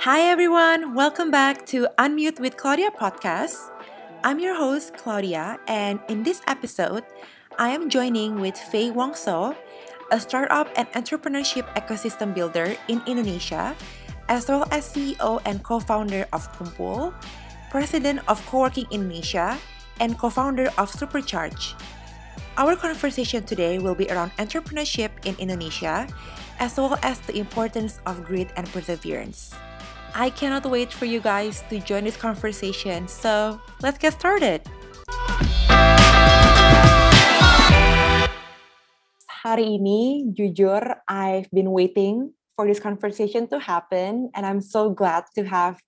Hi, everyone. Welcome back to Unmute with Claudia podcast. I'm your host, Claudia, and in this episode, I am joining with Faye Wongso, a startup and entrepreneurship ecosystem builder in Indonesia, as well as CEO and co founder of Kumpul, president of Coworking Indonesia, and co founder of Supercharge. Our conversation today will be around entrepreneurship in Indonesia, as well as the importance of grit and perseverance. I cannot wait for you guys to join this conversation, so let's get started. Hari ini, jujur, I've been waiting for this conversation to happen, and I'm so glad to have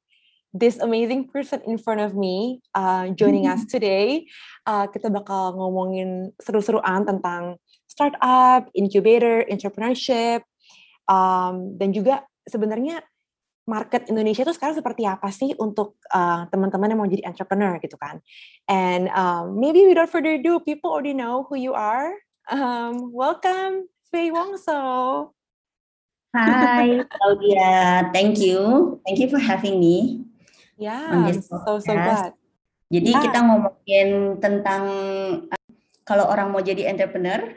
this amazing person in front of me uh, joining us today. Uh, kita bakal ngomongin seru-seruan tentang startup, incubator, entrepreneurship, um, dan juga sebenarnya market Indonesia itu sekarang seperti apa sih untuk uh, teman-teman yang mau jadi entrepreneur gitu kan? And um, maybe without further ado, people already know who you are. Um, welcome, Faye Wongso. Hi, Claudia. Thank you. Thank you for having me. Yeah, so so glad. Jadi yeah. kita ngomongin tentang uh, kalau orang mau jadi entrepreneur.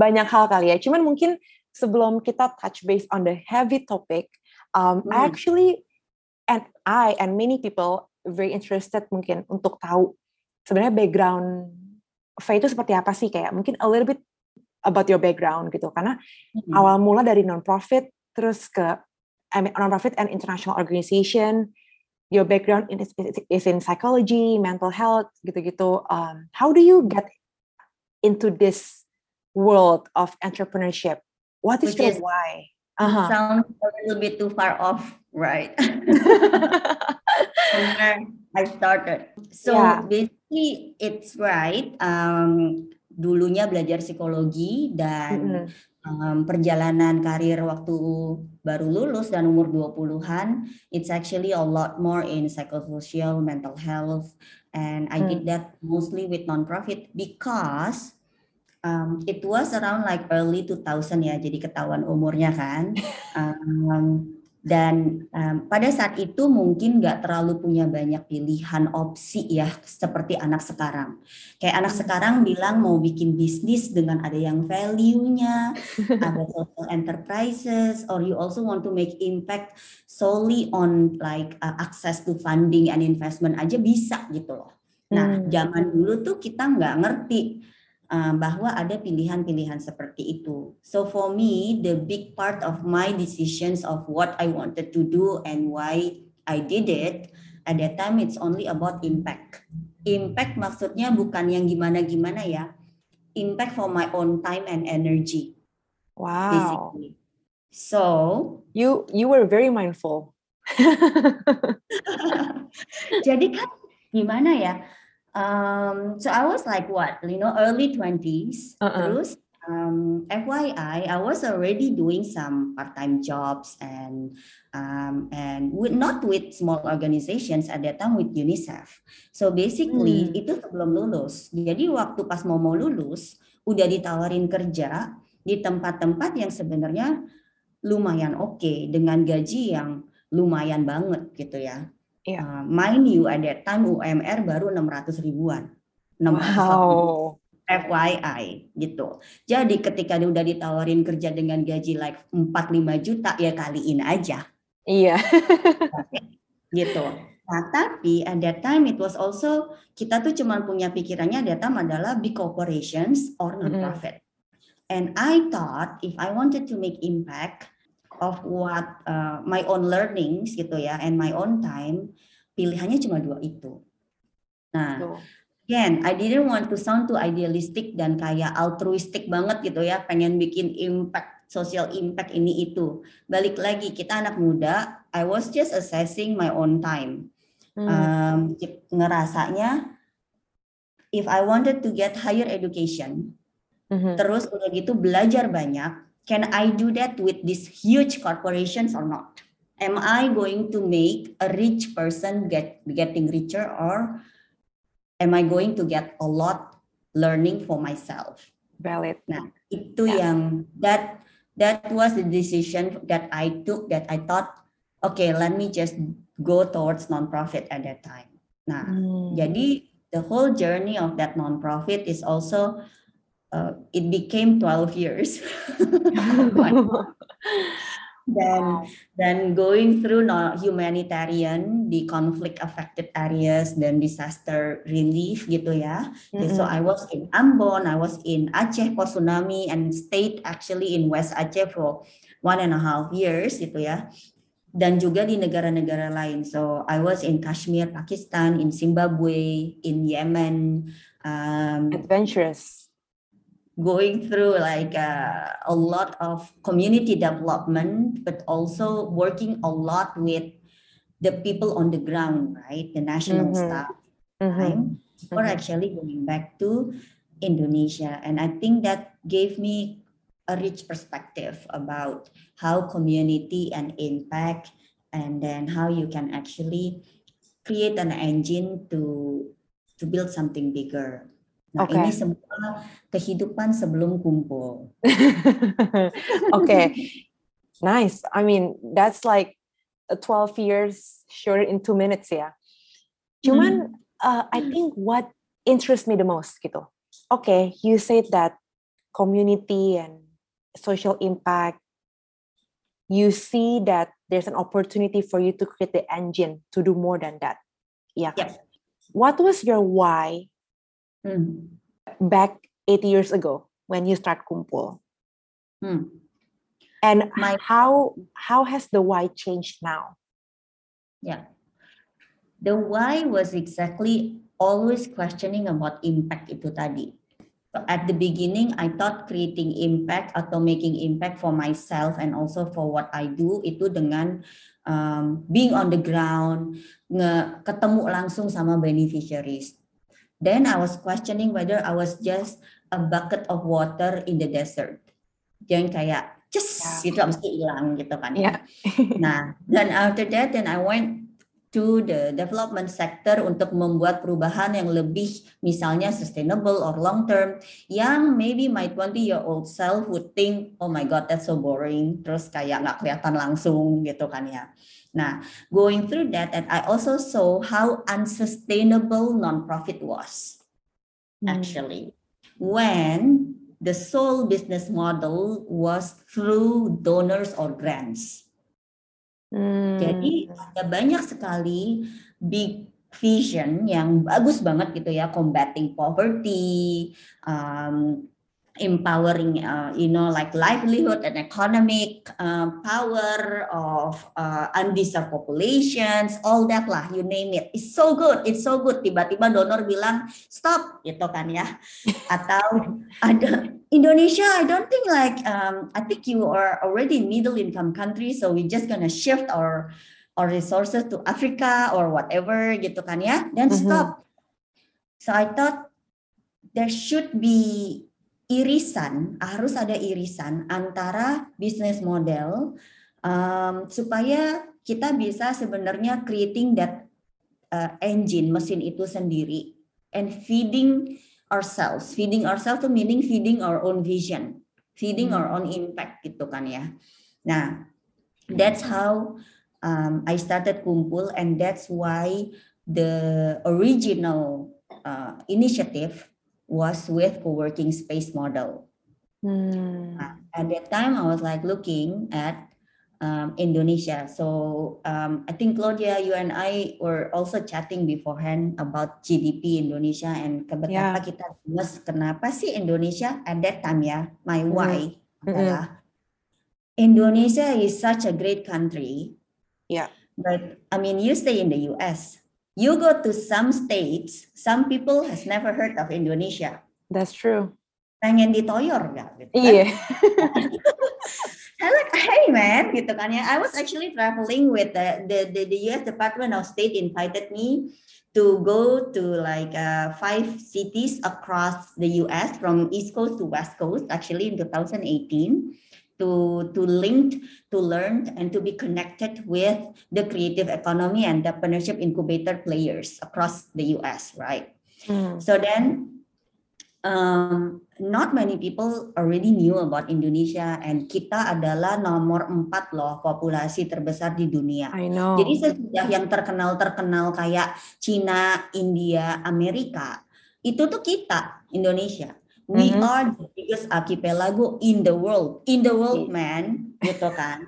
Banyak hal kali ya. Cuman mungkin sebelum kita touch base on the heavy topic, um, hmm. I actually and I and many people very interested mungkin untuk tahu sebenarnya background Faye itu seperti apa sih kayak mungkin a little bit about your background gitu karena hmm. awal mula dari non-profit terus ke I mean, non-profit and international organization your background is, is in psychology mental health gitu-gitu um, how do you get into this world of entrepreneurship what is Which your is, why? Uh-huh. Sounds a little bit too far off, right? I started. So yeah. basically it's right. Um, dulunya belajar psikologi dan mm-hmm. um, perjalanan karir waktu baru lulus dan umur 20-an, it's actually a lot more in psychosocial, mental health, and I mm. did that mostly with non-profit because um, it was around like early 2000 ya, jadi ketahuan umurnya kan. Um, dan um, pada saat itu mungkin nggak terlalu punya banyak pilihan opsi ya seperti anak sekarang. Kayak anak sekarang bilang mau bikin bisnis dengan ada yang value-nya, ada social enterprises, or you also want to make impact solely on like uh, access to funding and investment aja bisa gitu loh. Nah, hmm. zaman dulu tuh kita nggak ngerti uh, bahwa ada pilihan-pilihan seperti itu. So for me, the big part of my decisions of what I wanted to do and why I did it, at that time it's only about impact. Impact maksudnya bukan yang gimana-gimana ya. Impact for my own time and energy. Wow. Basically. So you you were very mindful. Jadi kan gimana ya? Um, so I was like what, you know, early 20s. Uh-uh. Terus um, FYI, I was already doing some part-time jobs and um, and with not with small organizations at that time with UNICEF. So basically hmm. itu sebelum lulus. Jadi waktu pas mau mau lulus, udah ditawarin kerja di tempat-tempat yang sebenarnya lumayan oke okay, dengan gaji yang lumayan banget gitu ya. Yeah. Uh, mind you, at that time UMR baru 600 ribuan. 600 wow. FYI gitu. Jadi ketika dia udah ditawarin kerja dengan gaji like 4-5 juta ya kaliin aja. Iya. gitu. Nah, tapi at that time it was also kita tuh cuma punya pikirannya at that time adalah big corporations or non-profit. Mm -hmm. And I thought if I wanted to make impact, of what uh, my own learnings gitu ya and my own time pilihannya cuma dua itu. Nah, again, I didn't want to sound too idealistic dan kayak altruistic banget gitu ya, pengen bikin impact, social impact ini itu. Balik lagi, kita anak muda, I was just assessing my own time. Hmm. Um, ngerasanya, if I wanted to get higher education, mm-hmm. terus udah gitu belajar banyak, can I do that with these huge corporations or not? Am I going to make a rich person get getting richer or am I going to get a lot learning for myself? Valid. Nah, itu yeah. yang that that was the decision that I took that I thought, okay, let me just go towards nonprofit at that time. Nah, hmm. jadi the whole journey of that nonprofit is also uh, it became 12 years. dan dan going through humanitarian di conflict affected areas dan disaster relief gitu ya. Mm-hmm. So I was in Ambon, I was in Aceh post tsunami and stayed actually in West Aceh for one and a half years gitu ya. Dan juga di negara-negara lain. So I was in Kashmir, Pakistan, in Zimbabwe, in Yemen. Um, Adventurous going through like uh, a lot of community development, but also working a lot with the people on the ground, right? The national mm-hmm. staff. Mm-hmm. Right? Or mm-hmm. actually going back to Indonesia. And I think that gave me a rich perspective about how community and impact and then how you can actually create an engine to to build something bigger Nah, okay. ini semua kehidupan sebelum kumpul. okay. Nice. I mean, that's like 12 years short in two minutes ya. Cuman hmm. uh, I think what interests me the most gitu. Okay, you said that community and social impact you see that there's an opportunity for you to create the engine to do more than that. Yeah. Yes. What was your why Hmm. back eight years ago when you start Kumpul? Hmm. And My, how how has the why changed now? Yeah, the why was exactly always questioning about impact itu tadi. At the beginning, I thought creating impact atau making impact for myself and also for what I do itu dengan um, being on the ground, nge ketemu langsung sama beneficiaries. Then I was questioning whether I was just a bucket of water in the desert. Yang kayak just yeah. gitu mesti hilang gitu kan ya. Yeah. nah, dan after that then I went to the development sector untuk membuat perubahan yang lebih misalnya sustainable or long term yang maybe my 20 year old self would think oh my god that's so boring terus kayak nggak kelihatan langsung gitu kan ya. Nah, going through that, and I also saw how unsustainable nonprofit was mm. actually when the sole business model was through donors or grants. Mm. Jadi ada banyak sekali big vision yang bagus banget gitu ya, combating poverty, um, empowering uh, you know like livelihood and economic uh, power of uh, undeserved populations all that lah you name it. It's so good it's so good. Tiba-tiba donor bilang stop gitu kan ya. Atau ada Indonesia I don't think like um, I think you are already middle income country so we just gonna shift our our resources to Africa or whatever gitu kan ya. Then mm-hmm. stop. So I thought there should be irisan harus ada irisan antara bisnis model um, supaya kita bisa sebenarnya creating that uh, engine mesin itu sendiri and feeding ourselves. Feeding ourselves to meaning feeding our own vision feeding our own impact gitu kan ya. Nah that's how um, I started kumpul and that's why the original uh, initiative was with co-working space model. Hmm. At that time, I was like looking at um, Indonesia. So um, I think Claudia, you and I were also chatting beforehand about GDP Indonesia and betapa yeah. kita mas kenapa sih Indonesia at that time ya, my mm-hmm. why mm-hmm. adalah Indonesia is such a great country. Yeah. But I mean, you stay in the US. You go to some states, some people has never heard of Indonesia. That's true. Pengen ditoyor nggak? Gitu kan? Iya. I like, hey man, gitu kan ya. I was actually traveling with the, the, the, the US Department of State invited me to go to like uh, five cities across the US from East Coast to West Coast, actually in 2018 to to link to learn and to be connected with the creative economy and the partnership incubator players across the US right mm. so then um, not many people already knew about Indonesia and kita adalah nomor empat loh populasi terbesar di dunia. I know. Jadi sesudah yang terkenal-terkenal kayak Cina, India, Amerika, itu tuh kita Indonesia. We mm -hmm. are the biggest archipelago in the world, in the world man, gitu kan.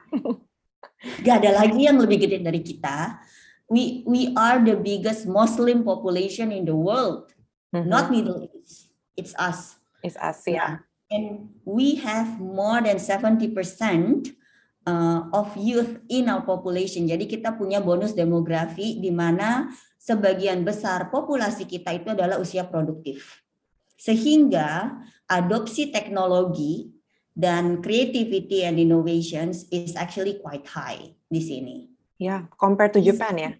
Gak ada lagi yang lebih gede dari kita. We we are the biggest Muslim population in the world, mm -hmm. not Middle East. It's us. It's us, yeah. And we have more than 70% uh, of youth in our population. Jadi kita punya bonus demografi di mana sebagian besar populasi kita itu adalah usia produktif. Sehingga adopsi teknologi dan creativity and innovations is actually quite high di sini. Yeah, compared to Japan ya. Yeah.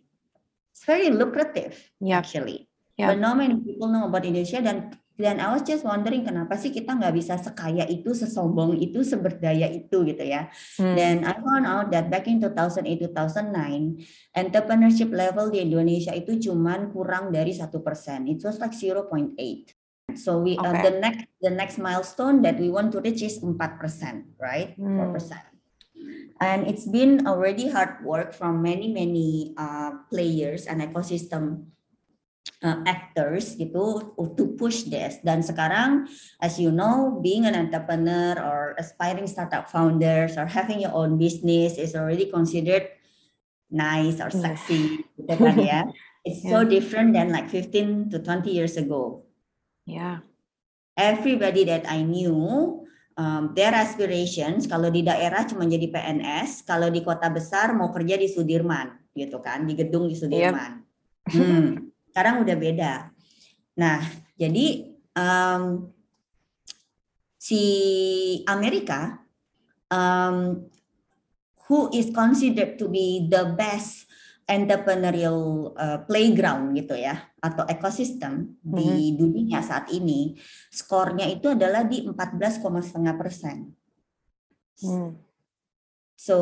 It's very lucrative yep. actually. Yep. But not many people know about Indonesia dan dan I was just wondering kenapa sih kita nggak bisa sekaya itu, sesombong itu, seberdaya itu gitu ya. Hmm. I found out that back in 2008 2009 entrepreneurship level di Indonesia itu cuman kurang dari satu persen. It was like 0.8. So we okay. uh, the next the next milestone that we want to reach is 4%, right? Hmm. 4%. And it's been already hard work from many many uh, players and ecosystem uh, actors gitu to push this dan sekarang as you know being an entrepreneur or aspiring startup founders or having your own business is already considered nice or sexy gitu kan ya it's yeah. so different than like 15 to 20 years ago yeah everybody that I knew um, their aspirations kalau di daerah cuma jadi PNS kalau di kota besar mau kerja di Sudirman gitu kan di gedung di Sudirman yep. hmm sekarang udah beda. Nah, jadi um, si Amerika um, who is considered to be the best entrepreneurial uh, playground gitu ya atau ekosistem mm-hmm. di dunia saat ini skornya itu adalah di 14,5 persen. Mm. So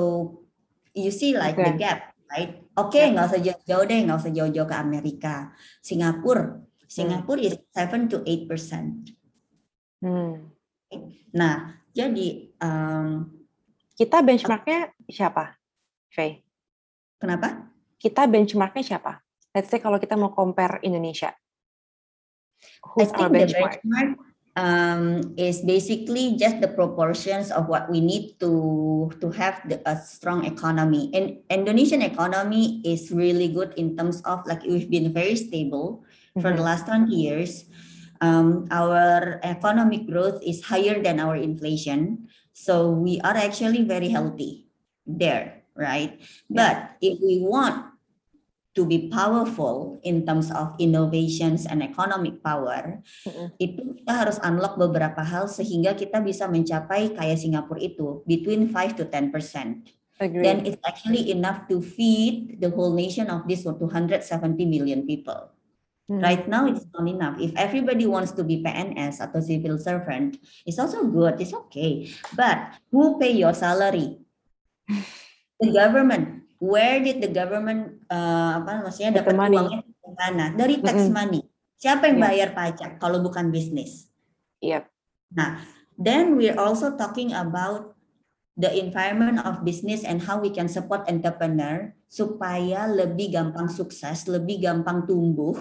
you see like okay. the gap right? Oke, okay, nggak usah jauh-jauh deh, nggak usah jauh-jauh ke Amerika. Singapura, Singapura is 7 to 8 percent. Hmm. Nah, jadi um, kita benchmarknya siapa, Faye? Kenapa? Kita benchmarknya siapa? Let's say kalau kita mau compare Indonesia. Who's I think our benchmark? the benchmark um, is basically just the proportions of what we need to to have the, a strong economy. And Indonesian economy is really good in terms of like we've been very stable mm-hmm. for the mm-hmm. last 20 years. Um, our economic growth is higher than our inflation. So we are actually very healthy there, right? Yeah. But if we want to be powerful in terms of innovations and economic power, mm-hmm. itu kita harus unlock beberapa hal sehingga kita bisa mencapai kayak Singapura itu between 5 to 10 percent. Then it's actually enough to feed the whole nation of this 270 million people. Mm. Right now, it's not enough. If everybody wants to be PNS atau civil servant, it's also good. It's okay. But who pay your salary? The government where did the government uh, apa maksudnya dapat uangnya dari mana? Dari tax mm-hmm. money. Siapa yang bayar pajak kalau bukan bisnis? Yep. Nah, then we're also talking about the environment of business and how we can support entrepreneur supaya lebih gampang sukses, lebih gampang tumbuh.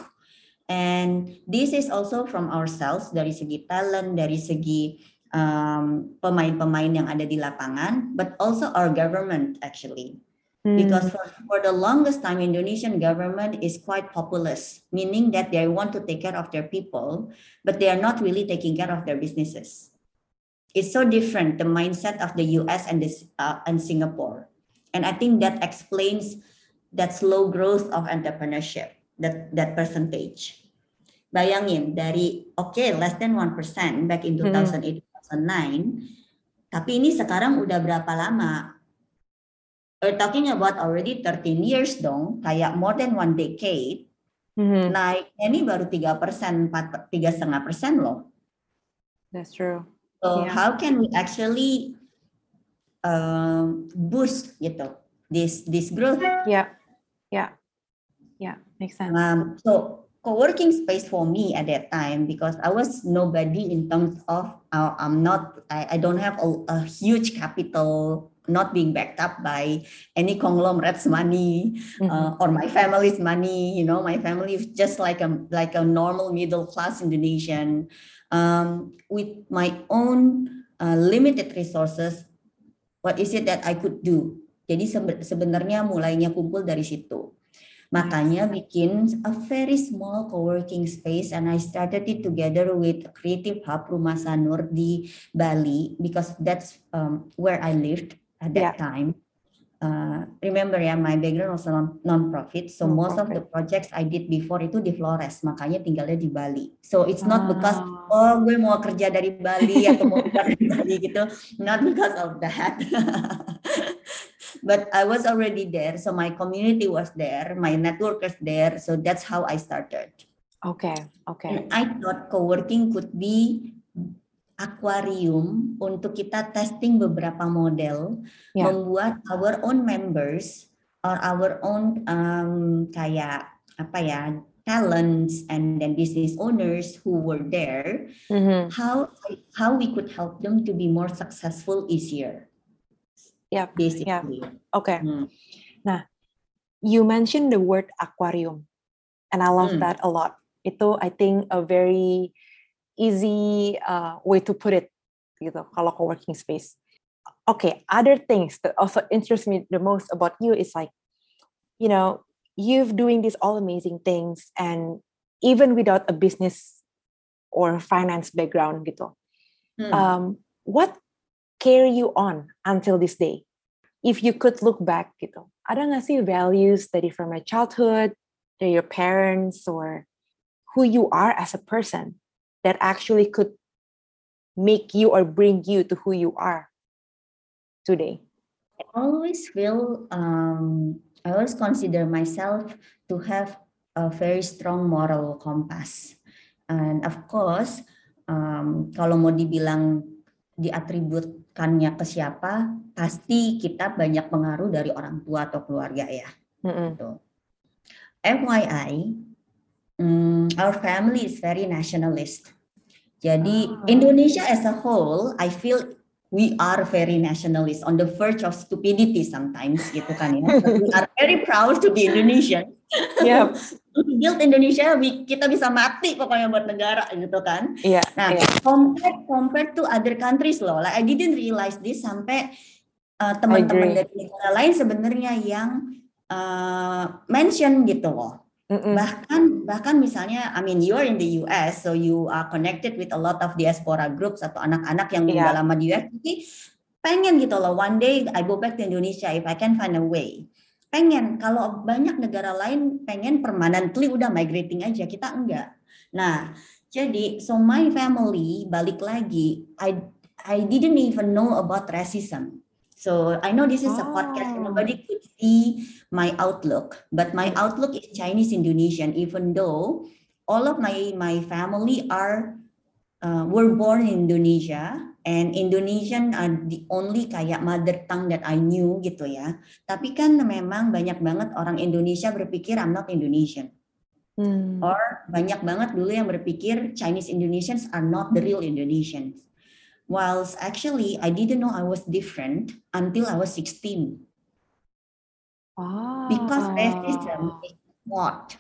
And this is also from ourselves dari segi talent, dari segi um, pemain-pemain um, yang ada di lapangan, but also our government actually. Because hmm. for, for the longest time, Indonesian government is quite populist, meaning that they want to take care of their people, but they are not really taking care of their businesses. It's so different the mindset of the U.S. and this uh, and Singapore, and I think that explains that slow growth of entrepreneurship, that that percentage. Bayangin dari oke okay, less than one percent back in 2008 hmm. 2009, tapi ini sekarang udah berapa lama? We're talking about already 13 years dong, kayak more than one decade. Mm-hmm. Naiknya ini baru tiga persen, tiga setengah persen loh. That's true. So yeah. how can we actually um, boost gitu this this growth? Yeah, yeah, yeah, makes sense. Um, so co-working space for me at that time because I was nobody in terms of uh, I'm not I, I don't have a, a huge capital not being backed up by any conglomerate's money mm-hmm. uh, or my family's money you know my family is just like a like a normal middle class indonesian. Um, with my own uh, limited resources what is it that i could do? Jadi sebenarnya mulainya kumpul dari situ. Makanya bikin a very small co-working space and I started it together with Creative Hub Rumah Sanur di Bali because that's um, where I lived at that yeah. time. Uh, remember ya, my background was non non-profit, so non most of the projects I did before itu di Flores, makanya tinggalnya di Bali. So it's not ah. because oh gue mau kerja dari Bali atau mau kerja dari Bali gitu, not because of that. but I was already there, so my community was there, my network was there, so that's how I started. Okay, okay. And I thought co-working could be akuarium untuk kita testing beberapa model, yeah. membuat our own members or our own um, kayak apa ya talents and then business owners who were there, mm-hmm. how how we could help them to be more successful easier. Yeah, basically. Yeah. Okay. Hmm. Nah, you mentioned the word aquarium, and I love hmm. that a lot. Itu I think a very easy uh, way to put it gitu kalau co-working space. Okay, other things that also interest me the most about you is like, you know, you've doing these all amazing things and even without a business or finance background gitu. Hmm. Um, what carry you on until this day? If you could look back gitu, ada nggak sih values dari from your childhood, dari your parents, or who you are as a person that actually could make you or bring you to who you are today? I always feel, um, I always consider myself to have a very strong moral compass. And of course, um, kalau mau dibilang diatributkannya ke siapa, pasti kita banyak pengaruh dari orang tua atau keluarga ya. Mm -hmm. Gitu. FYI, um, our family is very nationalist. Jadi oh. Indonesia as a whole, I feel we are very nationalist on the verge of stupidity sometimes gitu kan ya. But we are very proud to be Indonesian. Yeah. Build Indonesia, kita bisa mati pokoknya buat negara gitu kan. Yeah. Nah, yeah. compared compared to other countries loh, like I didn't realize this sampai uh, teman-teman dari negara lain sebenarnya yang uh, mention gitu loh Mm-mm. Bahkan bahkan misalnya, I mean you are in the US, so you are connected with a lot of diaspora groups atau anak-anak yang yeah. lama di US. Jadi pengen gitu loh, one day I go back to Indonesia if I can find a way. Pengen, kalau banyak negara lain pengen permanently udah migrating aja, kita enggak. Nah, jadi so my family balik lagi, I I didn't even know about racism. So I know this is a podcast. Nobody could see my outlook, but my outlook is Chinese Indonesian. Even though all of my my family are uh, were born in Indonesia and Indonesian are the only kayak mother tongue that I knew gitu ya. Tapi kan memang banyak banget orang Indonesia berpikir I'm not Indonesian. Hmm. Or banyak banget dulu yang berpikir Chinese Indonesians are not the real Indonesians. Whilst actually I didn't know I was different until I was 16. Ah. Because racism is what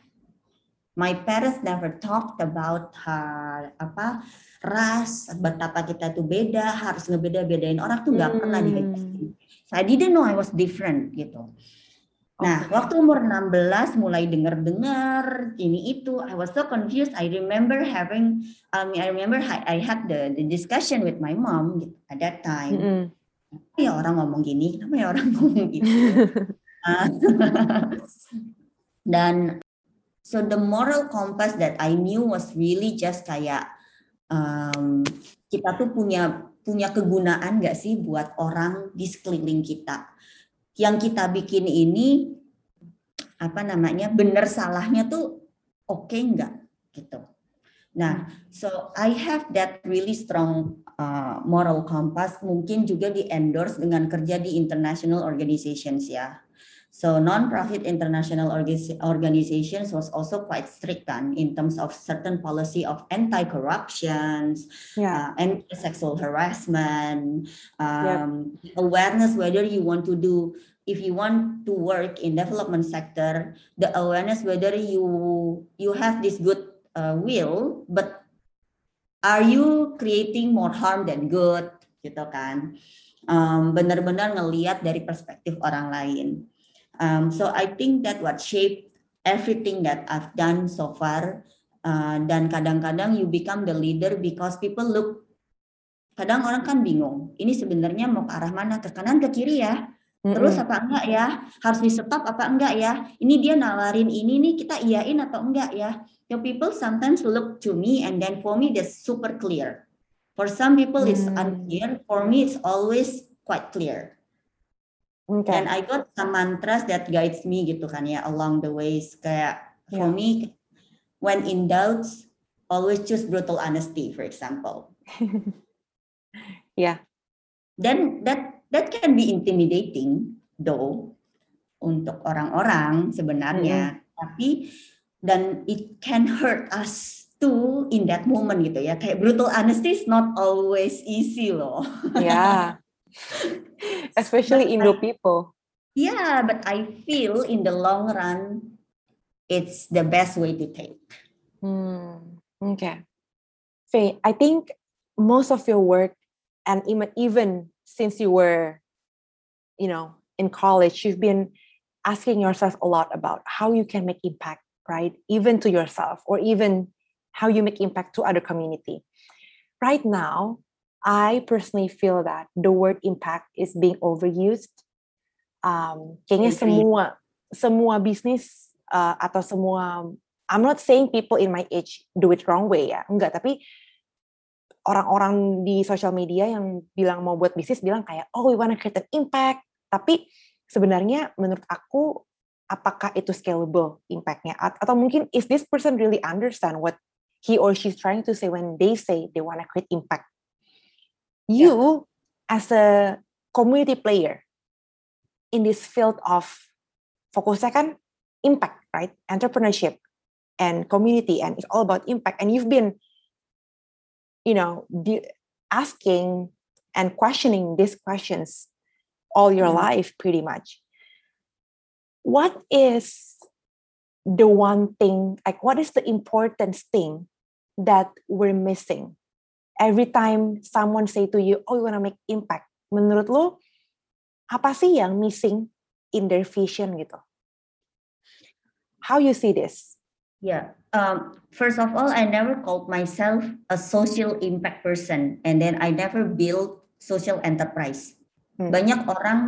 my parents never talked about her apa ras betapa kita tuh beda harus ngebeda-bedain orang tuh nggak hmm. pernah di so I didn't know I was different gitu Nah, okay. waktu umur 16 mulai dengar-dengar ini itu, I was so confused. I remember having, um, I remember I had the, the discussion with my mom gitu, at that time. Mm -hmm. Kenapa ya orang ngomong gini? Kenapa ya orang ngomong gitu? Dan so the moral compass that I knew was really just kayak um, kita tuh punya punya kegunaan nggak sih buat orang di sekeliling kita yang kita bikin ini apa namanya benar salahnya tuh oke okay nggak gitu. Nah, so I have that really strong uh, moral compass mungkin juga di endorse dengan kerja di international organizations ya. So non-profit international organizations was also quite strict kan in terms of certain policy of anti-corruption, yeah. uh, anti-sexual harassment, um, yep. awareness whether you want to do if you want to work in development sector, the awareness whether you you have this good uh, will, but are you creating more harm than good, gitu kan? Um, benar-benar ngelihat dari perspektif orang lain. Um, so I think that what shaped everything that I've done so far. Uh, dan kadang-kadang you become the leader because people look. Kadang orang kan bingung. Ini sebenarnya mau ke arah mana? Ke kanan, ke kiri ya? Terus apa enggak ya? Harus di stop apa enggak ya? Ini dia nawarin ini nih kita iyain atau enggak ya? The people sometimes look to me and then for me that's super clear. For some people it's mm. unclear. For me it's always quite clear. Okay. And I got some mantras that guides me gitu kan ya along the ways kayak yeah. for me when in doubts always choose brutal honesty for example. yeah. Then that that can be intimidating though untuk orang-orang sebenarnya, mm -hmm. tapi dan it can hurt us too in that moment gitu ya. Kayak brutal honesty is not always easy loh. Yeah. especially Indo people. Yeah, but I feel in the long run, it's the best way to take. Hmm. Okay. Faye, I think most of your work, and even even since you were, you know, in college, you've been asking yourself a lot about how you can make impact, right? Even to yourself, or even how you make impact to other community. Right now, I personally feel that the word impact is being overused. Um, kayaknya semua semua bisnis uh, atau semua I'm not saying people in my age do it wrong way ya, enggak. Tapi orang-orang di social media yang bilang mau buat bisnis bilang kayak oh we wanna create an impact. Tapi sebenarnya menurut aku apakah itu scalable impactnya atau mungkin is this person really understand what he or she's trying to say when they say they wanna create impact you yeah. as a community player in this field of fokusnya kan impact, right? Entrepreneurship and community, and it's all about impact. And you've been, you know, asking and questioning these questions all your mm-hmm. life, pretty much. What is the one thing, like, what is the important thing that we're missing every time someone say to you, oh, you wanna make impact, menurut lo apa sih yang missing in their vision gitu? How you see this? Yeah. Um, first of all, I never called myself a social impact person, and then I never built social enterprise. Hmm. Banyak orang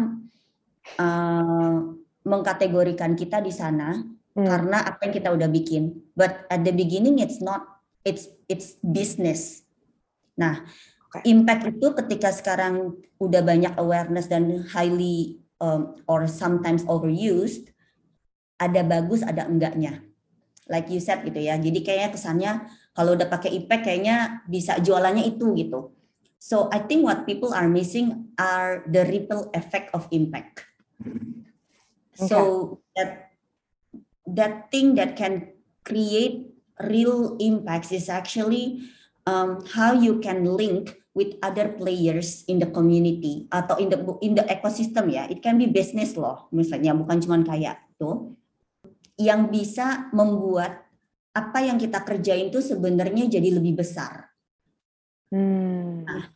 uh, mengkategorikan kita di sana hmm. karena apa yang kita udah bikin. But at the beginning, it's not. It's it's business. Nah, okay. impact itu ketika sekarang udah banyak awareness dan highly um, or sometimes overused, ada bagus, ada enggaknya. Like you said gitu ya. Jadi kayaknya kesannya kalau udah pakai impact kayaknya bisa jualannya itu gitu. So I think what people are missing are the ripple effect of impact. Okay. So that that thing that can create real impacts is actually um, how you can link with other players in the community atau in the in the ecosystem ya. It can be business loh, misalnya bukan cuma kayak tuh yang bisa membuat apa yang kita kerjain itu sebenarnya jadi lebih besar. Hmm. Nah,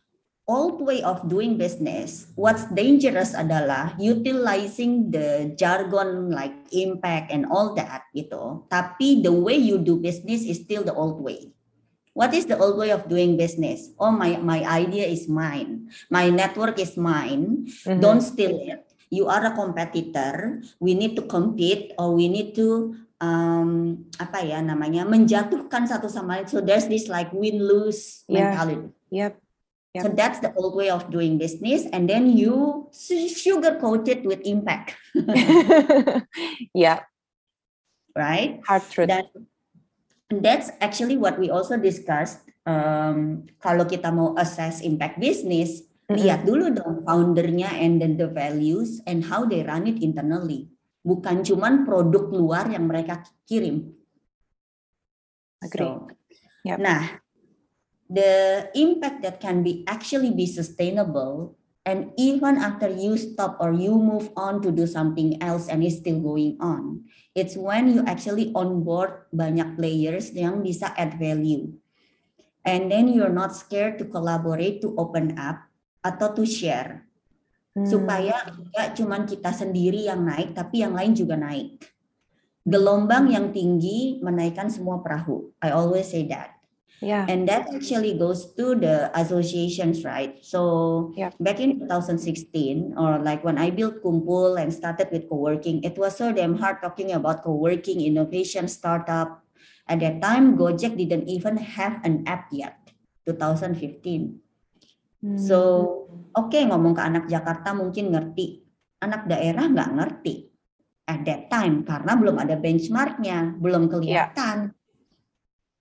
old way of doing business, what's dangerous adalah utilizing the jargon like impact and all that gitu. Tapi the way you do business is still the old way. What is the old way of doing business? Oh, my, my idea is mine. My network is mine. Mm-hmm. Don't steal it. You are a competitor. We need to compete or we need to um apa ya namanya menjatuhkan satu sama lain. So there's this like win lose yeah. mentality. Yep. yep. So that's the old way of doing business, and then you sugarcoat it with impact. yeah. Right. Hard truth. That, that's actually what we also discussed. Um, kalau kita mau assess impact business. Lihat dulu dong foundernya and then the values and how they run it internally. bukan cuman produk luar yang mereka kirim. Agree. So, yep. Nah, the impact that can be actually be sustainable and even after you stop or you move on to do something else and it's still going on it's when you actually onboard banyak players yang bisa add value and then you're not scared to collaborate to open up atau to share hmm. supaya tidak cuma kita sendiri yang naik tapi yang lain juga naik gelombang yang tinggi menaikkan semua perahu I always say that Yeah. And that actually goes to the associations, right? So yeah. back in 2016, or like when I built Kumpul and started with co-working, it was so damn hard talking about co-working, innovation, startup. At that time, Gojek didn't even have an app yet, 2015. Hmm. So, oke okay, ngomong ke anak Jakarta mungkin ngerti, anak daerah nggak ngerti at that time karena belum ada benchmarknya, belum kelihatan. Yeah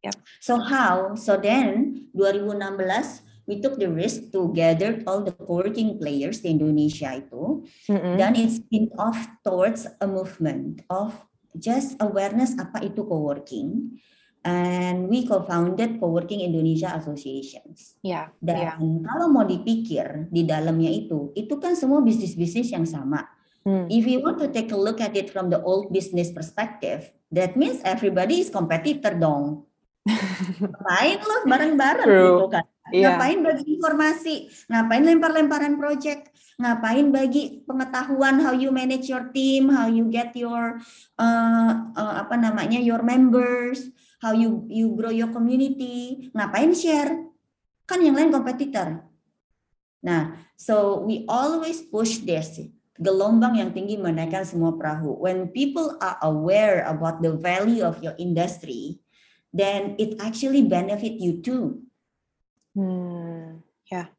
Yep. So how? So then 2016 we took the risk to gather all the co-working players di Indonesia itu. Mm-hmm. Dan it's been off towards a movement of just awareness apa itu co-working. And we co-founded Co-working Indonesia Associations. Yeah, Dan yeah. kalau mau dipikir di dalamnya itu, itu kan semua bisnis-bisnis yang sama. Hmm. If you want to take a look at it from the old business perspective, that means everybody is competitor dong ngapain lo bareng-bareng gitu kan yeah. ngapain bagi informasi ngapain lempar-lemparan project ngapain bagi pengetahuan how you manage your team how you get your uh, uh, apa namanya your members how you you grow your community ngapain share kan yang lain kompetitor nah so we always push this gelombang yang tinggi menaikkan semua perahu when people are aware about the value of your industry then it actually benefit you too. Hmm. Yeah.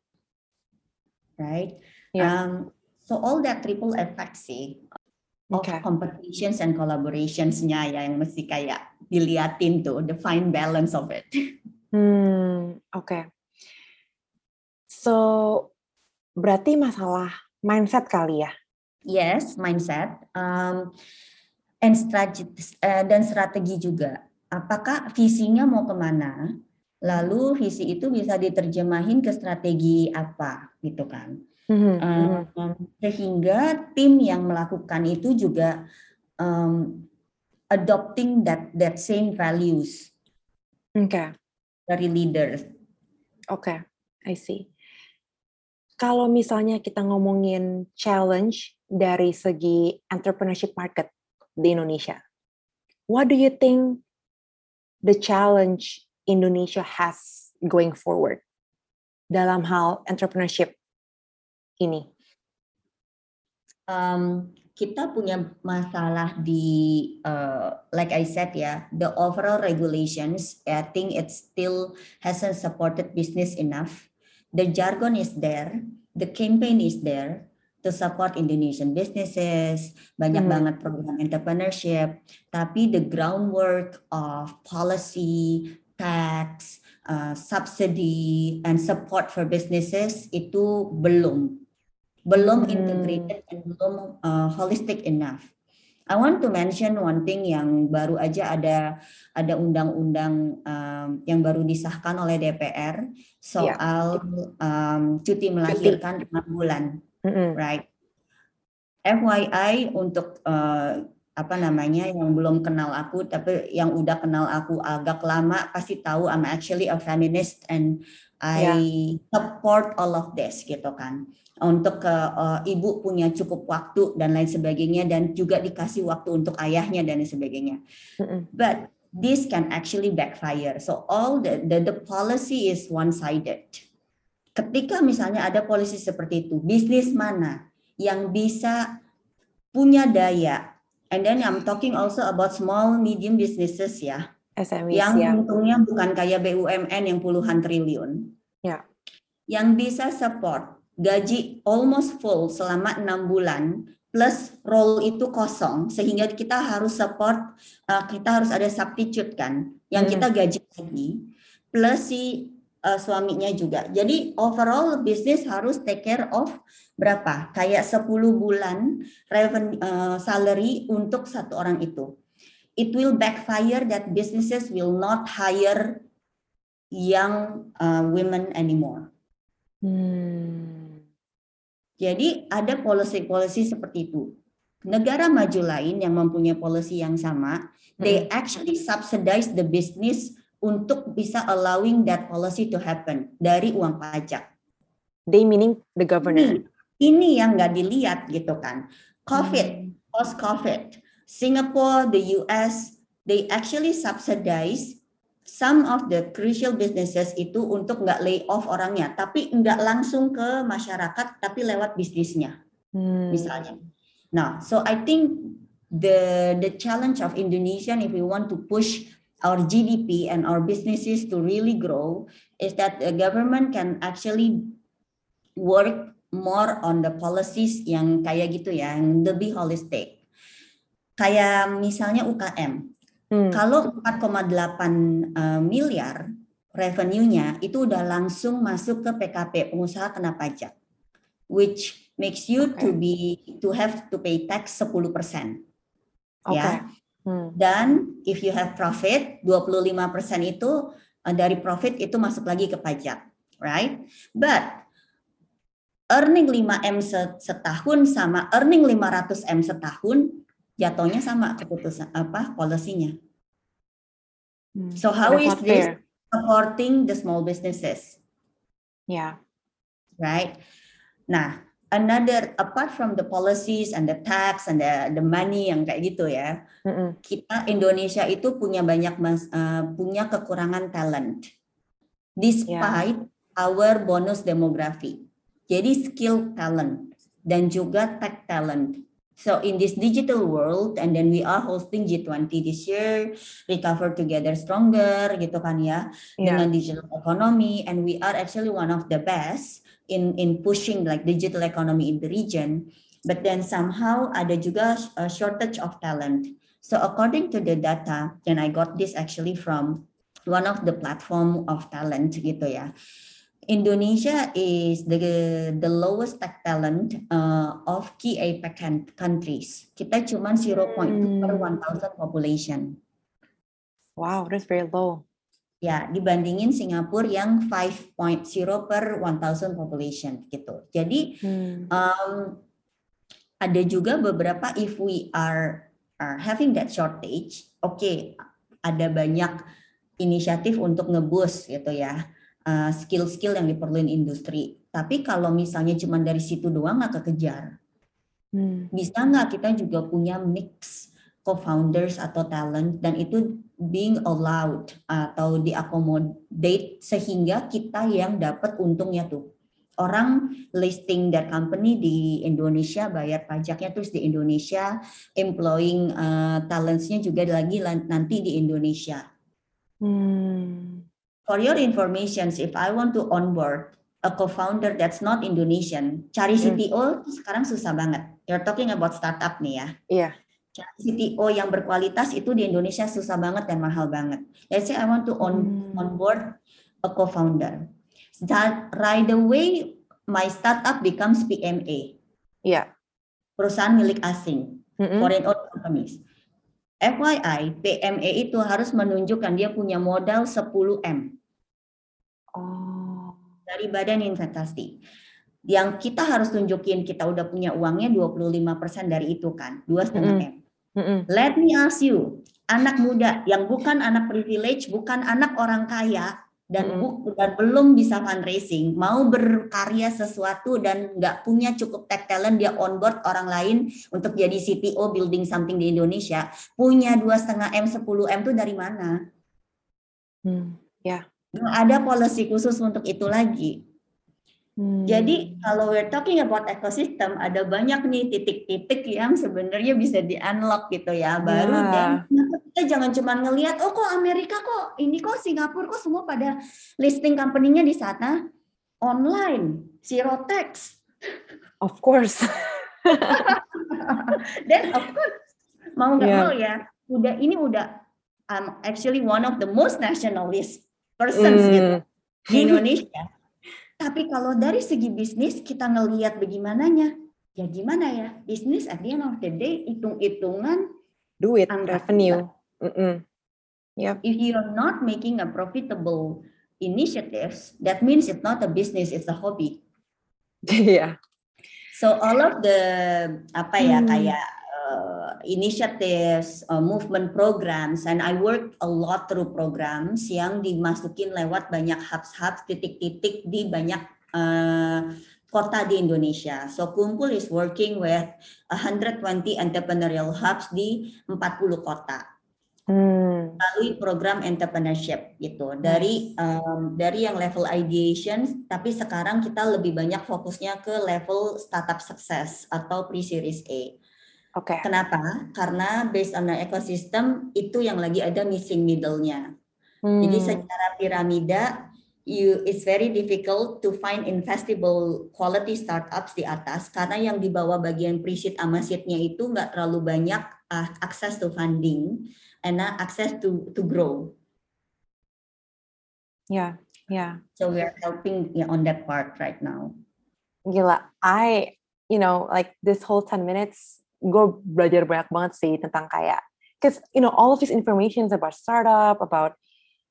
Right. Yeah. Um, so all that triple effect sih of okay. competitions and collaborations-nya ya yang mesti kayak diliatin tuh the fine balance of it. Hmm. Oke. Okay. So berarti masalah mindset kali ya? Yes, mindset. Um, and strategi uh, dan strategi juga apakah visinya mau ke mana, lalu visi itu bisa diterjemahin ke strategi apa gitu kan. Mm-hmm. Um, sehingga tim yang melakukan itu juga um, adopting that that same values. Oke. Okay. Dari leaders. Oke, okay. I see. Kalau misalnya kita ngomongin challenge dari segi entrepreneurship market di Indonesia, what do you think the challenge Indonesia has going forward dalam hal entrepreneurship ini? Um, kita punya masalah di, uh, like I said ya, the overall regulations. I think it still hasn't supported business enough. The jargon is there, the campaign is there, to support Indonesian businesses, banyak hmm. banget program entrepreneurship, tapi the groundwork of policy, tax, uh, subsidy, and support for businesses itu belum, belum hmm. integrated and belum uh, holistic enough. I want to mention one thing yang baru aja ada ada undang-undang um, yang baru disahkan oleh DPR soal yeah. um, cuti melahirkan enam bulan mm-hmm. right? FYI untuk uh, apa namanya yang belum kenal aku tapi yang udah kenal aku agak lama pasti tahu I'm actually a feminist and I yeah. support all of this gitu kan untuk uh, uh, ibu punya cukup waktu dan lain sebagainya dan juga dikasih waktu untuk ayahnya dan lain sebagainya. Mm-hmm. But this can actually backfire. So all the the, the policy is one sided ketika misalnya ada polisi seperti itu, bisnis mana yang bisa punya daya? And then I'm talking also about small medium businesses ya. SMEs, yang ya. untungnya bukan kayak BUMN yang puluhan triliun. Ya. Yang bisa support gaji almost full selama enam bulan plus role itu kosong sehingga kita harus support uh, kita harus ada substitute kan yang hmm. kita gaji lagi plus si uh, suaminya juga. Jadi overall bisnis harus take care of berapa? Kayak 10 bulan revenue uh, salary untuk satu orang itu. It will backfire that businesses will not hire young uh, women anymore. Hmm. Jadi ada policy-policy seperti itu. Negara maju lain yang mempunyai policy yang sama, hmm. they actually subsidize the business untuk bisa allowing that policy to happen dari uang pajak. They meaning the government. Ini, ini yang nggak dilihat gitu kan. COVID, hmm. post COVID, Singapore, the US, they actually subsidize some of the crucial businesses itu untuk nggak lay off orangnya, tapi nggak langsung ke masyarakat, tapi lewat bisnisnya, hmm. misalnya. Nah, so I think the the challenge of Indonesia, if we want to push our GDP and our businesses to really grow is that the government can actually work more on the policies yang kayak gitu ya, yang lebih holistic. Kayak misalnya UKM. Hmm. Kalau 4,8 uh, miliar revenue-nya itu udah langsung masuk ke PKP, pengusaha kena pajak. Which makes you okay. to be to have to pay tax 10%. Okay. Ya. Hmm. Dan if you have profit, 25% itu uh, dari profit itu masuk lagi ke pajak, right? But earning 5M setahun sama earning 500M setahun jatuhnya sama keputusan apa polisinya. Hmm. So how is this supporting the small businesses? Yeah. Right. Nah, another apart from the policies and the tax and the the money yang kayak gitu ya mm-hmm. kita Indonesia itu punya banyak mas, uh, punya kekurangan talent despite yeah. our bonus demografi jadi skill talent dan juga tech talent So in this digital world, and then we are hosting G20 this year, recover together stronger, gitu kan ya, yeah. dengan digital economy, and we are actually one of the best in in pushing like digital economy in the region. But then somehow ada juga a shortage of talent. So according to the data and I got this actually from one of the platform of talent gitu ya Indonesia is the the lowest tech talent uh, of key APEC countries. Kita cuma 0.2 per 1,000 hmm. population. Wow, that's very low. Ya, dibandingin Singapura yang 5.0 per 1000 population gitu. Jadi hmm. um, ada juga beberapa if we are, are having that shortage, oke, okay, ada banyak inisiatif untuk ngebus gitu ya skill-skill uh, yang diperluin industri. Tapi kalau misalnya cuma dari situ doang nggak kekejar, hmm. bisa nggak kita juga punya mix co-founders atau talent dan itu being allowed atau diakomodate sehingga kita yang dapat untungnya tuh orang listing their company di Indonesia bayar pajaknya terus di Indonesia employing uh, talentsnya juga lagi nanti di Indonesia. Hmm. For your information, if I want to onboard a co-founder that's not Indonesian, cari CTO hmm. sekarang susah banget. You're talking about startup nih ya. Iya. Yeah CTO yang berkualitas itu di Indonesia susah banget dan mahal banget. Let's say I want to on hmm. onboard a co-founder. That right away my startup becomes PMA. Iya. Yeah. Perusahaan milik asing, mm-hmm. foreign owned companies. FYI, PMA itu harus menunjukkan dia punya modal 10 M. Oh. Dari badan investasi yang kita harus tunjukin kita udah punya uangnya 25% dari itu kan, dua setengah M. Mm-hmm. Let me ask you, anak muda yang bukan anak privilege, bukan anak orang kaya, dan, mm-hmm. dan belum bisa fundraising, mau berkarya sesuatu dan nggak punya cukup tech talent, dia onboard orang lain untuk jadi CTO building something di Indonesia, punya dua setengah M, 10 M itu dari mana? Hmm, ya. Yeah. ada policy khusus untuk itu lagi. Hmm. Jadi kalau we're talking about ecosystem, ada banyak nih titik-titik yang sebenarnya bisa di unlock gitu ya. Baru yeah. dan kita jangan cuma ngelihat, oh kok Amerika kok, ini kok Singapura kok semua pada listing company-nya di sana online, zero tax. Of course. Dan of course mau nggak yeah. mau ya, udah ini udah I'm actually one of the most nationalist persons mm. gitu di Indonesia. Tapi kalau dari segi bisnis kita ngelihat bagaimananya, ya gimana ya bisnis at the end of the day hitung-hitungan duit revenue. Mm -mm. Yep. If you are not making a profitable initiatives, that means it's not a business, it's a hobby. yeah. So all of the apa ya hmm. kayak uh, initiatives, uh, movement programs, and I work a lot through programs yang dimasukin lewat banyak hubs-hubs, titik-titik di banyak uh, kota di Indonesia. So Kumpul is working with 120 entrepreneurial hubs di 40 kota hmm. melalui program entrepreneurship gitu dari um, dari yang level ideation tapi sekarang kita lebih banyak fokusnya ke level startup success atau pre-series A. Oke. Okay. Kenapa? Karena based on the ecosystem itu yang lagi ada missing middle-nya. Hmm. Jadi secara piramida you it's very difficult to find investable quality startups di atas karena yang di bawah bagian pre-seed sama seed-nya itu nggak terlalu banyak uh, akses to funding and uh, access to to grow. Yeah, yeah. So we are helping yeah, on that part right now. Gila, I you know like this whole 10 minutes gue belajar banyak banget sih tentang kayak because you know all of these informations about startup about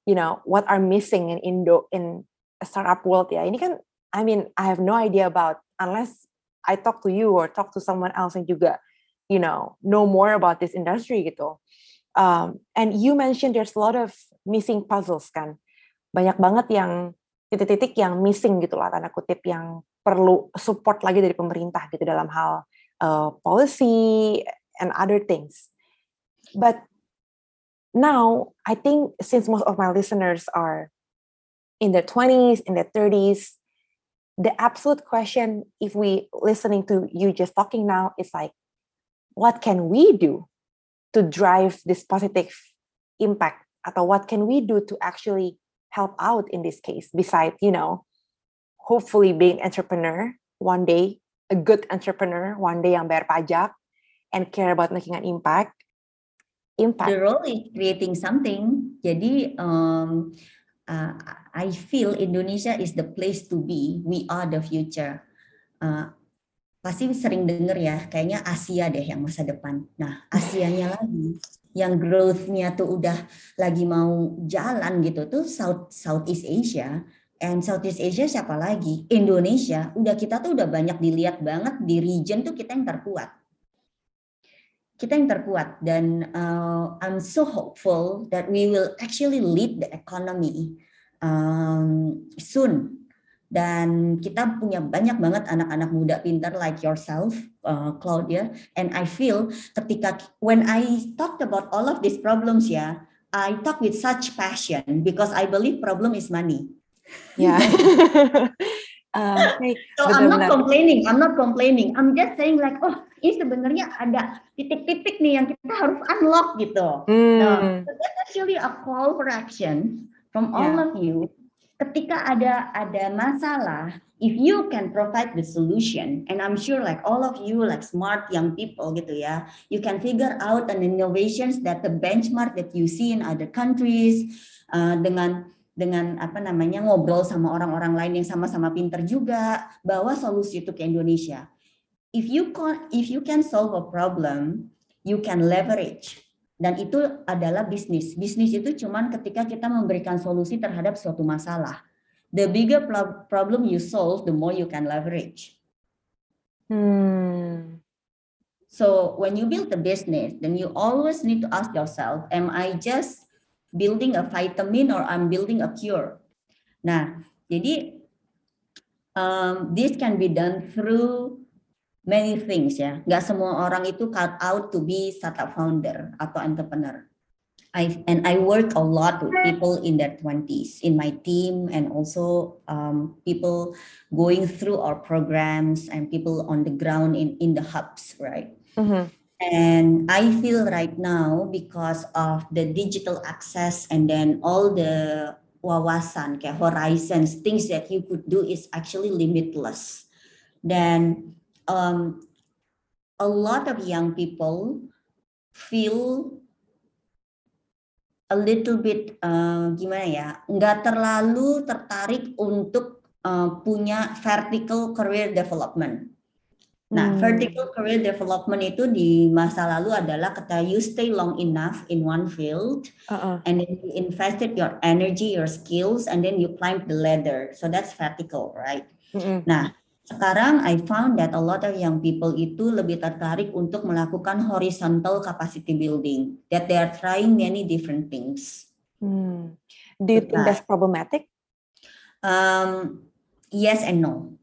you know what are missing in Indo in startup world ya. Ini kan I mean I have no idea about unless I talk to you or talk to someone else yang juga you know know more about this industry gitu. Um, and you mentioned there's a lot of missing puzzles kan. Banyak banget yang titik-titik yang missing gitu lah tanda kutip yang perlu support lagi dari pemerintah gitu dalam hal uh, policy and other things. But now i think since most of my listeners are in their 20s in their 30s the absolute question if we listening to you just talking now is like what can we do to drive this positive impact? What can we do to actually help out in this case besides you know hopefully being entrepreneur one day a good entrepreneur one day yang bayar pajak and care about making an impact impact the role is creating something jadi um, uh, I feel Indonesia is the place to be we are the future uh, pasti sering denger ya, kayaknya Asia deh yang masa depan. Nah, Asianya lagi yang growth-nya tuh udah lagi mau jalan gitu tuh South Southeast Asia. And Southeast Asia siapa lagi? Indonesia. Udah kita tuh udah banyak dilihat banget di region tuh kita yang terkuat. Kita yang terkuat dan uh, I'm so hopeful that we will actually lead the economy um, soon dan kita punya banyak banget anak-anak muda pintar like yourself uh, Claudia and I feel ketika when I talked about all of these problems ya I talk with such passion because I believe problem is money yeah uh, so I'm not complaining I'm not complaining. I'm just saying like oh ini sebenarnya ada titik-titik nih yang kita harus unlock gitu. Mm. so that's actually a call for action from all yeah. of you. Ketika ada ada masalah, if you can provide the solution, and I'm sure like all of you like smart young people gitu ya, you can figure out an innovations that the benchmark that you see in other countries uh, dengan dengan apa namanya ngobrol sama orang-orang lain yang sama-sama pinter juga bawa solusi itu ke Indonesia. If you can if you can solve a problem, you can leverage dan itu adalah bisnis. Bisnis itu cuman ketika kita memberikan solusi terhadap suatu masalah. The bigger problem you solve, the more you can leverage. Hmm. So when you build a business, then you always need to ask yourself, am I just building a vitamin or I'm building a cure? Nah, jadi um, this can be done through many things ya. Nggak semua orang itu cut out to be startup founder atau entrepreneur. I and I work a lot with people in their 20s in my team and also um, people going through our programs and people on the ground in in the hubs, right? Mm-hmm. And I feel right now because of the digital access and then all the wawasan, kayak horizons, things that you could do is actually limitless. Then um, a lot of young people feel a little bit uh, gimana ya, nggak terlalu tertarik untuk uh, punya vertical career development. Nah, hmm. vertical career development itu di masa lalu adalah kata you stay long enough in one field, uh-uh. and then you invested your energy, your skills, and then you climb the ladder. So that's vertical, right? Mm-hmm. Nah, sekarang I found that a lot of young people itu lebih tertarik untuk melakukan horizontal capacity building. That they are trying many different things. Hmm. Do you think that's problematic? Um, yes and no.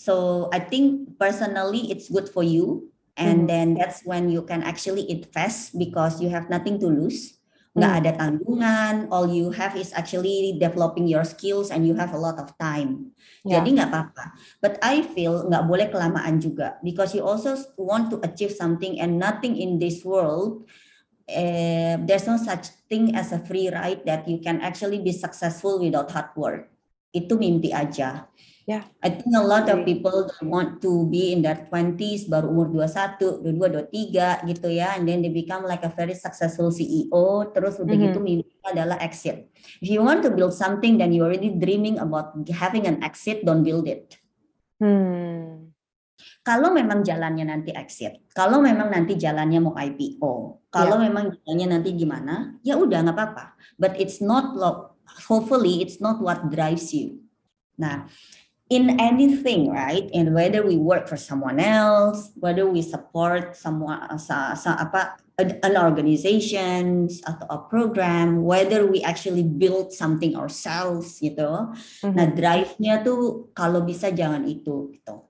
So I think personally it's good for you, and hmm. then that's when you can actually invest because you have nothing to lose. Nggak hmm. ada tanggungan. All you have is actually developing your skills and you have a lot of time. Yeah. jadi nggak apa-apa. But I feel nggak boleh kelamaan juga because you also want to achieve something and nothing in this world uh, there's no such thing as a free ride that you can actually be successful without hard work. Itu mimpi aja Yeah. I think a lot of people want to be in their 20s baru umur 21, 22, 23 gitu ya and then they become like a very successful CEO terus udah mm -hmm. gitu mimpi adalah exit. If you want to build something then you already dreaming about having an exit don't build it. Hmm. Kalau memang jalannya nanti exit, kalau memang nanti jalannya mau IPO, kalau yeah. memang jalannya nanti gimana, ya udah nggak apa-apa. But it's not hopefully it's not what drives you. Nah, in anything, right? And whether we work for someone else, whether we support someone sa, sa apa an organization atau a program, whether we actually build something ourselves gitu. Mm-hmm. Nah, drive-nya tuh kalau bisa jangan itu gitu.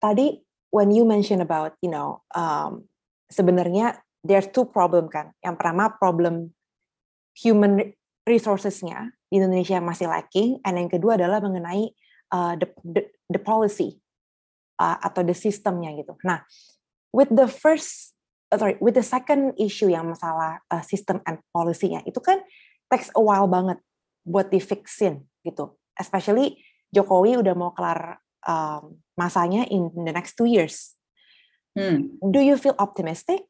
Tadi when you mention about, you know, um, sebenarnya there's two problem kan. Yang pertama problem human resources-nya di Indonesia masih lacking, and yang kedua adalah mengenai uh, the, the the policy uh, atau the sistemnya gitu. Nah, with the first uh, sorry, with the second issue yang masalah uh, system and policy-nya itu kan takes a while banget buat di fixin gitu. Especially Jokowi udah mau kelar um, masanya in the next two years. Hmm. Do you feel optimistic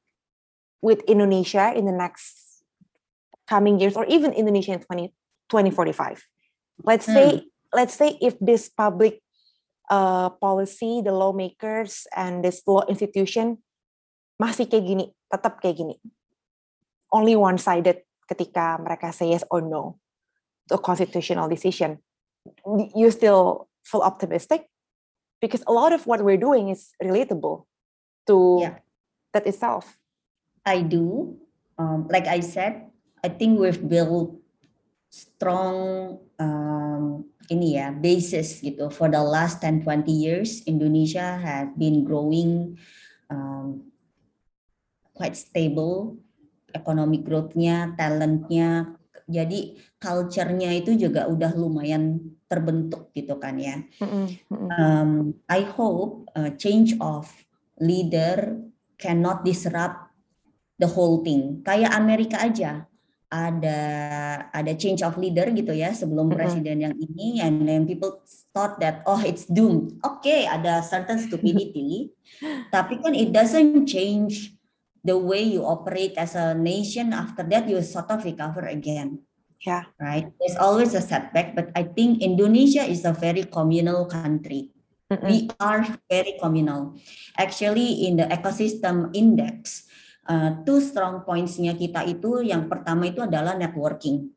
with Indonesia in the next coming years or even Indonesia in 20, 2045? Let's hmm. say let's say if this public uh, policy, the lawmakers and this law institution masih kayak gini, tetap kayak gini. Only one-sided ketika mereka say yes or no to a constitutional decision. You still feel optimistic because a lot of what we're doing is relatable to yeah. that itself. I do. Um, like I said, I think we've built strong um, ini ya basis gitu. For the last 10 20 years Indonesia has been growing um, quite stable. Economic growth-nya talentnya jadi culture-nya itu juga udah lumayan terbentuk gitu kan ya. Um, I hope uh, change of leader cannot disrupt the whole thing. Kayak Amerika aja ada ada change of leader gitu ya sebelum mm-hmm. presiden yang ini and then people thought that oh it's doomed. Oke, okay, ada certain stupidity, tapi kan it doesn't change the way you operate as a nation after that you sort of recover again. Yeah. Right? There's always a setback, but I think Indonesia is a very communal country. Mm-hmm. We are very communal. Actually in the ecosystem index uh, two strong points-nya kita itu yang pertama itu adalah networking.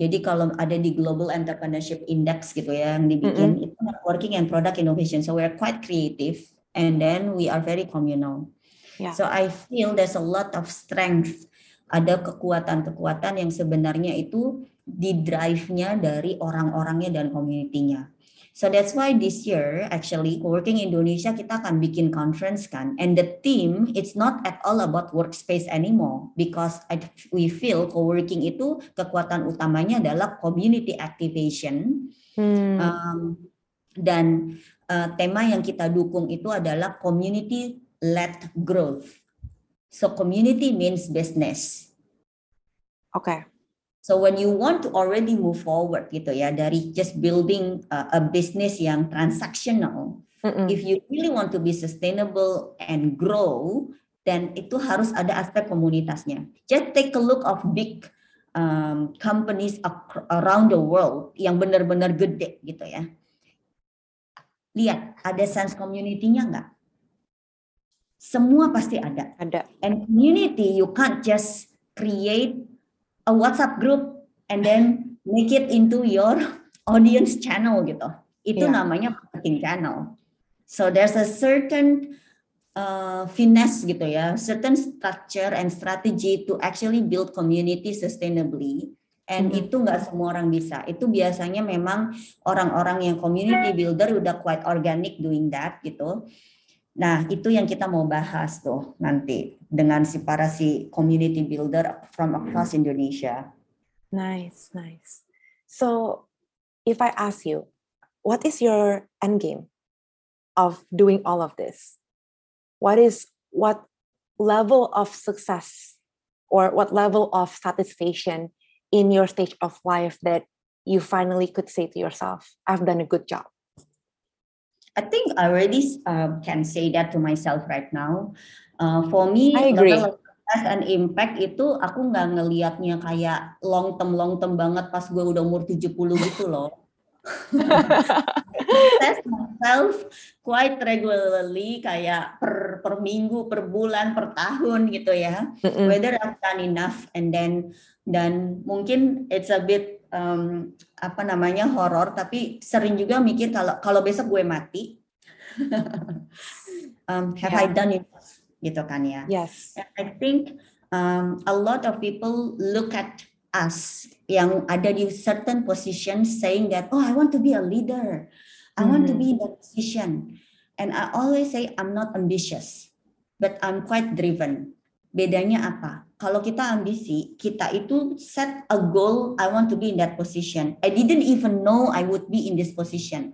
Jadi kalau ada di Global Entrepreneurship Index gitu ya yang dibikin mm -hmm. itu networking and product innovation. So we are quite creative and then we are very communal. Yeah. So I feel there's a lot of strength. Ada kekuatan-kekuatan yang sebenarnya itu di drive-nya dari orang-orangnya dan community-nya. So that's why this year actually Working Indonesia kita akan bikin conference kan and the theme it's not at all about workspace anymore because we feel co-working itu kekuatan utamanya adalah community activation hmm. um, dan uh, tema yang kita dukung itu adalah community led growth. So community means business. Oke. Okay. So when you want to already move forward gitu ya dari just building a, a business yang transactional, mm -mm. if you really want to be sustainable and grow, dan itu harus ada aspek komunitasnya. Just take a look of big um, companies around the world yang benar-benar gede gitu ya. Lihat, ada sense community-nya nggak? Semua pasti ada. Ada. And community, you can't just create a WhatsApp group and then make it into your audience channel gitu. Itu yeah. namanya marketing channel. So there's a certain uh, finesse gitu ya, certain structure and strategy to actually build community sustainably. And hmm. itu nggak semua orang bisa. Itu biasanya memang orang-orang yang community builder udah quite organic doing that gitu. Nah, itu yang kita mau bahas tuh nanti dengan si para si community builder from across hmm. Indonesia. Nice, nice. So, if I ask you, what is your end game of doing all of this? what is what level of success or what level of satisfaction in your stage of life that you finally could say to yourself i've done a good job i think i already uh, can say that to myself right now uh, for me I agree. success and impact itu aku nggak ngelihatnya kayak long term long term banget pas gue udah umur 70 gitu loh test myself quite regularly kayak per per minggu, per bulan, per tahun gitu ya. Whether I've done enough and then dan mungkin it's a bit um, apa namanya horor tapi sering juga mikir kalau kalau besok gue mati um, have yeah. I done it gitu kan ya. Yes. And I think um, a lot of people look at us yang ada di certain position saying that oh I want to be a leader I mm-hmm. want to be in that position and I always say I'm not ambitious but I'm quite driven bedanya apa kalau kita ambisi kita itu set a goal I want to be in that position I didn't even know I would be in this position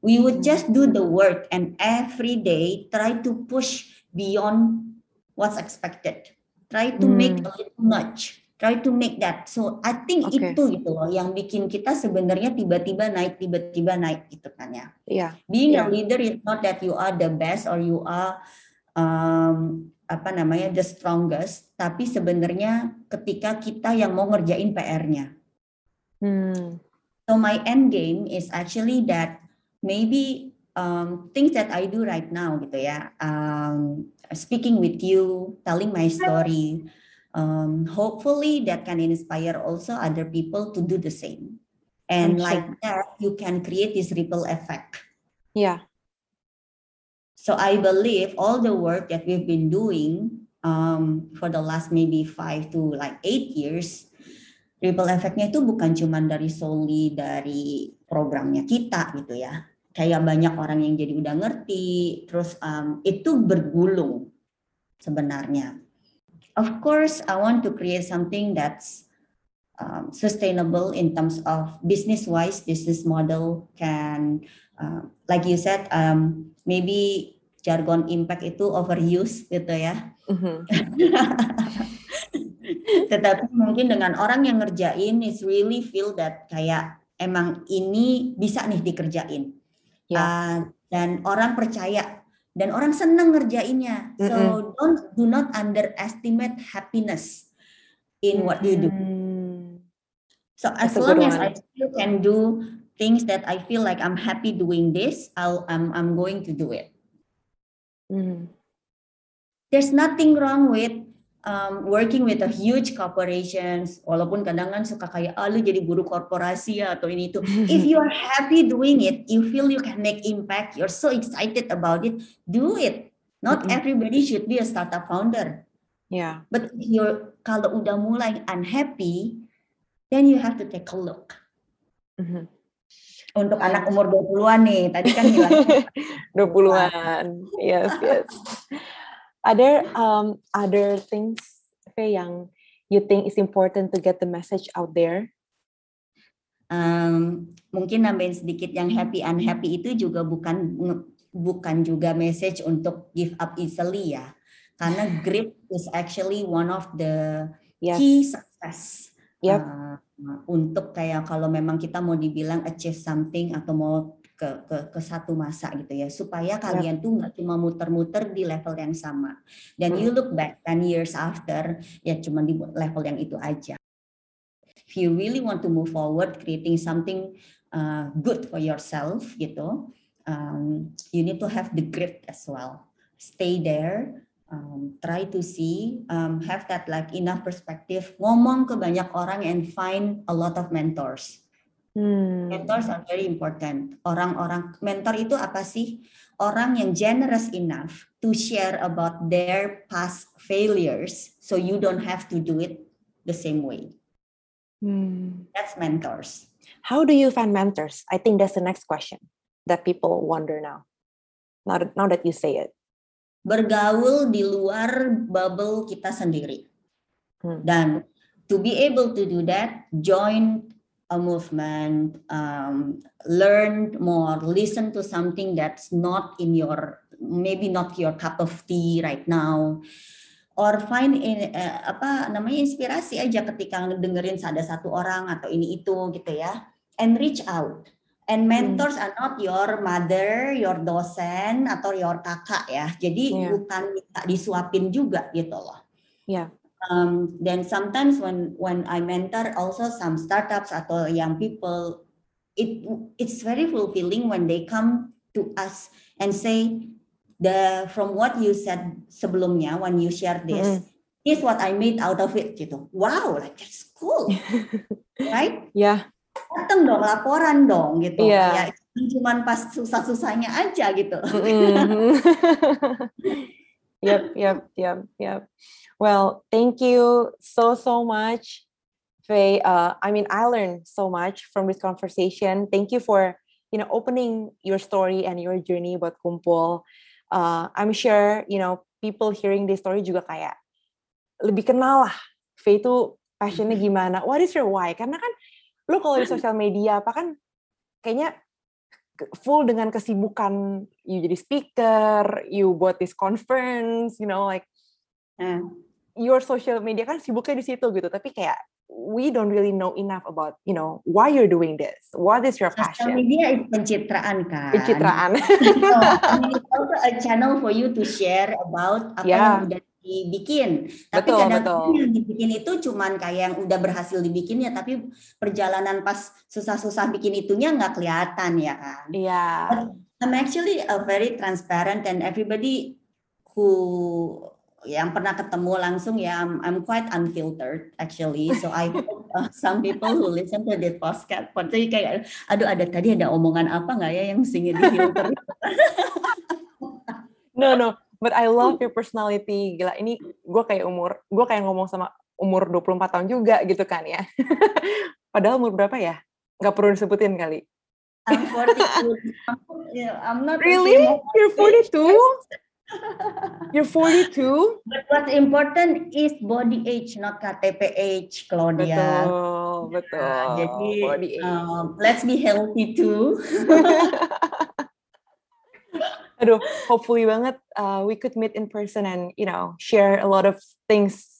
we would just do the work and every day try to push beyond what's expected try to mm. make a little much try to make that. So I think okay. itu gitu loh yang bikin kita sebenarnya tiba-tiba naik, tiba-tiba naik gitu kan ya. Yeah. Being yeah. a leader is not that you are the best or you are um, apa namanya the strongest, tapi sebenarnya ketika kita yang mau ngerjain PR-nya. Hmm. So my end game is actually that maybe um, things that I do right now gitu ya, um, speaking with you, telling my story um, hopefully that can inspire also other people to do the same and like that you can create this ripple effect yeah so i believe all the work that we've been doing um, for the last maybe five to like eight years ripple effectnya itu bukan cuma dari solely dari programnya kita gitu ya. Kayak banyak orang yang jadi udah ngerti terus um, itu bergulung sebenarnya. Of course, I want to create something that's um, sustainable in terms of business wise, business model can, uh, like you said, um, maybe jargon impact itu overuse gitu ya. Mm-hmm. Tetapi mungkin dengan orang yang ngerjain, is really feel that kayak emang ini bisa nih dikerjain. Yeah. Uh, dan orang percaya dan orang senang ngerjainnya. So mm -hmm. don't do not underestimate happiness in what you do. So as long as I still can do things that I feel like I'm happy doing this, I'll I'm I'm going to do it. Mm. There's nothing wrong with um, working with a huge corporations, walaupun kadang kan suka kayak, ah lu jadi guru korporasi ya atau ini itu. If you are happy doing it, you feel you can make impact, you're so excited about it, do it. Not mm-hmm. everybody should be a startup founder. Yeah. But you're kalau udah mulai unhappy, then you have to take a look. Mm-hmm. Untuk um, anak umur 20-an nih, tadi kan bilang 20-an. Yes, yes. Are there um, other things Faye, yang you think is important to get the message out there? Um, mungkin nambahin sedikit yang happy unhappy itu juga bukan bukan juga message untuk give up easily ya. Karena grit is actually one of the yes. key success. Yep. Uh, untuk kayak kalau memang kita mau dibilang achieve something atau mau ke, ke ke satu masa gitu ya supaya kalian tuh nggak cuma muter-muter di level yang sama dan hmm. you look back 10 years after ya cuma di level yang itu aja if you really want to move forward creating something uh, good for yourself gitu um, you need to have the grit as well stay there um, try to see um, have that like enough perspective ngomong ke banyak orang and find a lot of mentors. Hmm. mentors are very important. Orang-orang mentor itu apa sih? Orang yang generous enough to share about their past failures so you don't have to do it the same way. Hmm. that's mentors. How do you find mentors? I think that's the next question that people wonder now now that, now that you say it bergaul di luar bubble kita sendiri. Hmm. Dan to be able to do that, join a movement, um, learn more, listen to something that's not in your, maybe not your cup of tea right now, or find in, uh, apa namanya inspirasi aja ketika dengerin ada satu orang atau ini itu gitu ya, and reach out And hmm. mentors hmm. are not your mother, your dosen atau your kakak ya. Jadi yeah. bukan minta disuapin juga gitu loh. Yeah. Um, then sometimes when when I mentor also some startups atau young people, it it's very fulfilling when they come to us and say the from what you said sebelumnya when you share this, mm. is what I made out of it gitu. Wow, like that's cool, right? Yeah datang dong laporan dong gitu. Yeah. ya cuma pas susah-susahnya aja gitu. Mm-hmm. yep yep yep yep. Well thank you so so much Faye uh, I mean I learned so much from this conversation. Thank you for you know opening your story and your journey buat kumpul. Uh, I'm sure you know people hearing this story juga kayak lebih kenal lah. Faye itu passionnya gimana? What is your why? Karena kan lu kalau di sosial media apa kan kayaknya full dengan kesibukan you jadi speaker, you buat this conference, you know like hmm. your social media kan sibuknya di situ gitu, tapi kayak we don't really know enough about you know why you're doing this, what is your passion. Social media itu pencitraan kan. Pencitraan. so, it's also a channel for you to share about apa yeah. yang udah dibikin. Tapi betul, kadang-kadang yang dibikin itu cuman kayak yang udah berhasil dibikin ya, tapi perjalanan pas susah-susah bikin itunya nggak kelihatan ya kan. Iya. Yeah. I'm actually a very transparent and everybody who yang pernah ketemu langsung ya I'm, I'm quite unfiltered actually so I hope uh, some people who listen to this podcast pasti kayak aduh ada tadi ada omongan apa nggak ya yang mesti di filter no no but I love your personality gila ini gue kayak umur gue kayak ngomong sama umur 24 tahun juga gitu kan ya padahal umur berapa ya nggak perlu disebutin kali I'm 42 yeah, I'm not really you're 42 You're 42. But what's important is body age, not KTP age, Claudia. Betul, betul. Nah, jadi, body age. Um, let's be healthy too. aduh hopefully banget uh, we could meet in person and you know share a lot of things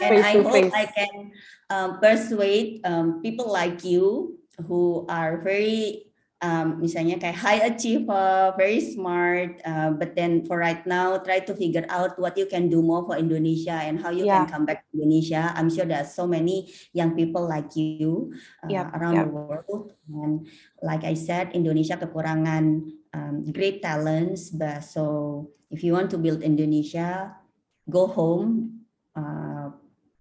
and I hope face. I can um, persuade um, people like you who are very um, misalnya kayak high achiever, very smart, uh, but then for right now, try to figure out what you can do more for Indonesia and how you yeah. can come back to Indonesia. I'm sure there are so many young people like you uh, yep. around yep. the world. And like I said, Indonesia kekurangan um, great talents, but so if you want to build Indonesia, go home. Uh,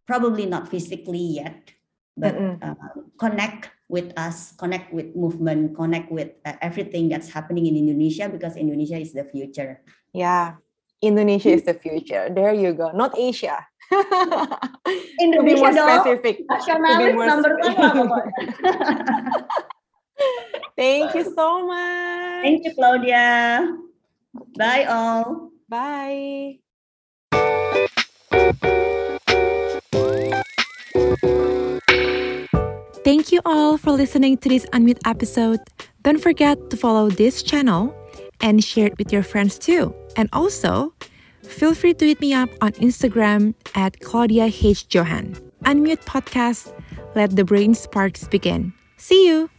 probably not physically yet, but uh, connect with us, connect with movement, connect with uh, everything that's happening in Indonesia because Indonesia is the future. Yeah, Indonesia is the future. There you go. Not Asia. Indonesia to be more specific. Nasionalis number one. Thank you so much. Thank you, Claudia. Bye all. Bye. Thank you all for listening to this Unmute episode. Don't forget to follow this channel and share it with your friends too. And also, feel free to hit me up on Instagram at Claudia H. Johan. Unmute Podcast, let the brain sparks begin. See you!